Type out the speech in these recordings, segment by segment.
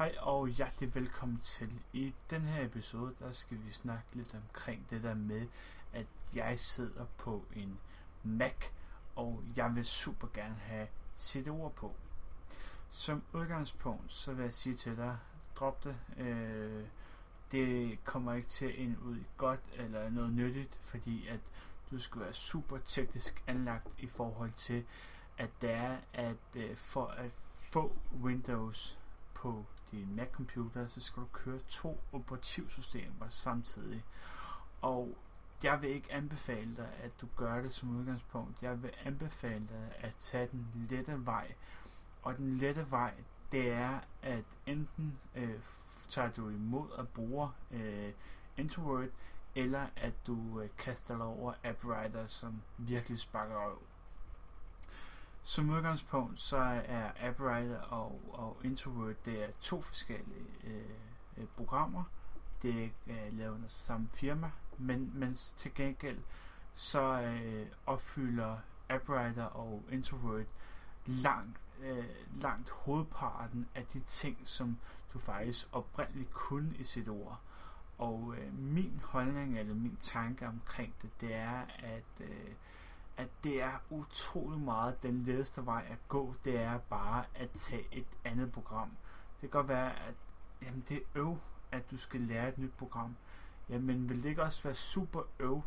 Hej og hjertelig velkommen til. I den her episode, der skal vi snakke lidt omkring det der med, at jeg sidder på en Mac, og jeg vil super gerne have CD'er på. Som udgangspunkt, så vil jeg sige til dig, drop det. Øh, det kommer ikke til at ud i godt eller noget nyttigt, fordi at du skal være super teknisk anlagt i forhold til, at det er, at øh, for at få Windows på din Mac-computer, så skal du køre to operativsystemer samtidig. Og jeg vil ikke anbefale dig, at du gør det som udgangspunkt. Jeg vil anbefale dig at tage den lette vej. Og den lette vej, det er, at enten øh, tager du imod at bruge øh, Introvert, eller at du øh, kaster dig over AppWriter, som virkelig sparker røv. Som udgangspunkt så er AppWriter og, og Introvert det er to forskellige øh, øh programmer. Det er øh, lavet under samme firma, men, men til gengæld så øh, opfylder AppWriter og Introvert langt, øh, langt hovedparten af de ting, som du faktisk oprindeligt kunne i sit ord. Og øh, min holdning eller min tanke omkring det, det er, at øh, at det er utrolig meget den letteste vej at gå, det er bare at tage et andet program. Det kan godt være, at jamen, det er øv, at du skal lære et nyt program. Jamen vil det ikke også være super øv,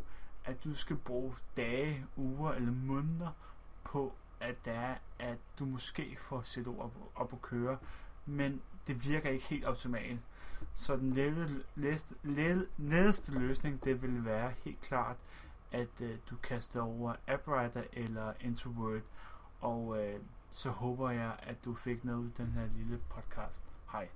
at du skal bruge dage, uger eller måneder på, at det er, at du måske får set ord op, op at køre, men det virker ikke helt optimalt. Så den letteste løsning, det vil være helt klart, at øh, du kaster over AppWriter eller Introvert, og øh, så håber jeg, at du fik noget ud af den her lille podcast. Hej.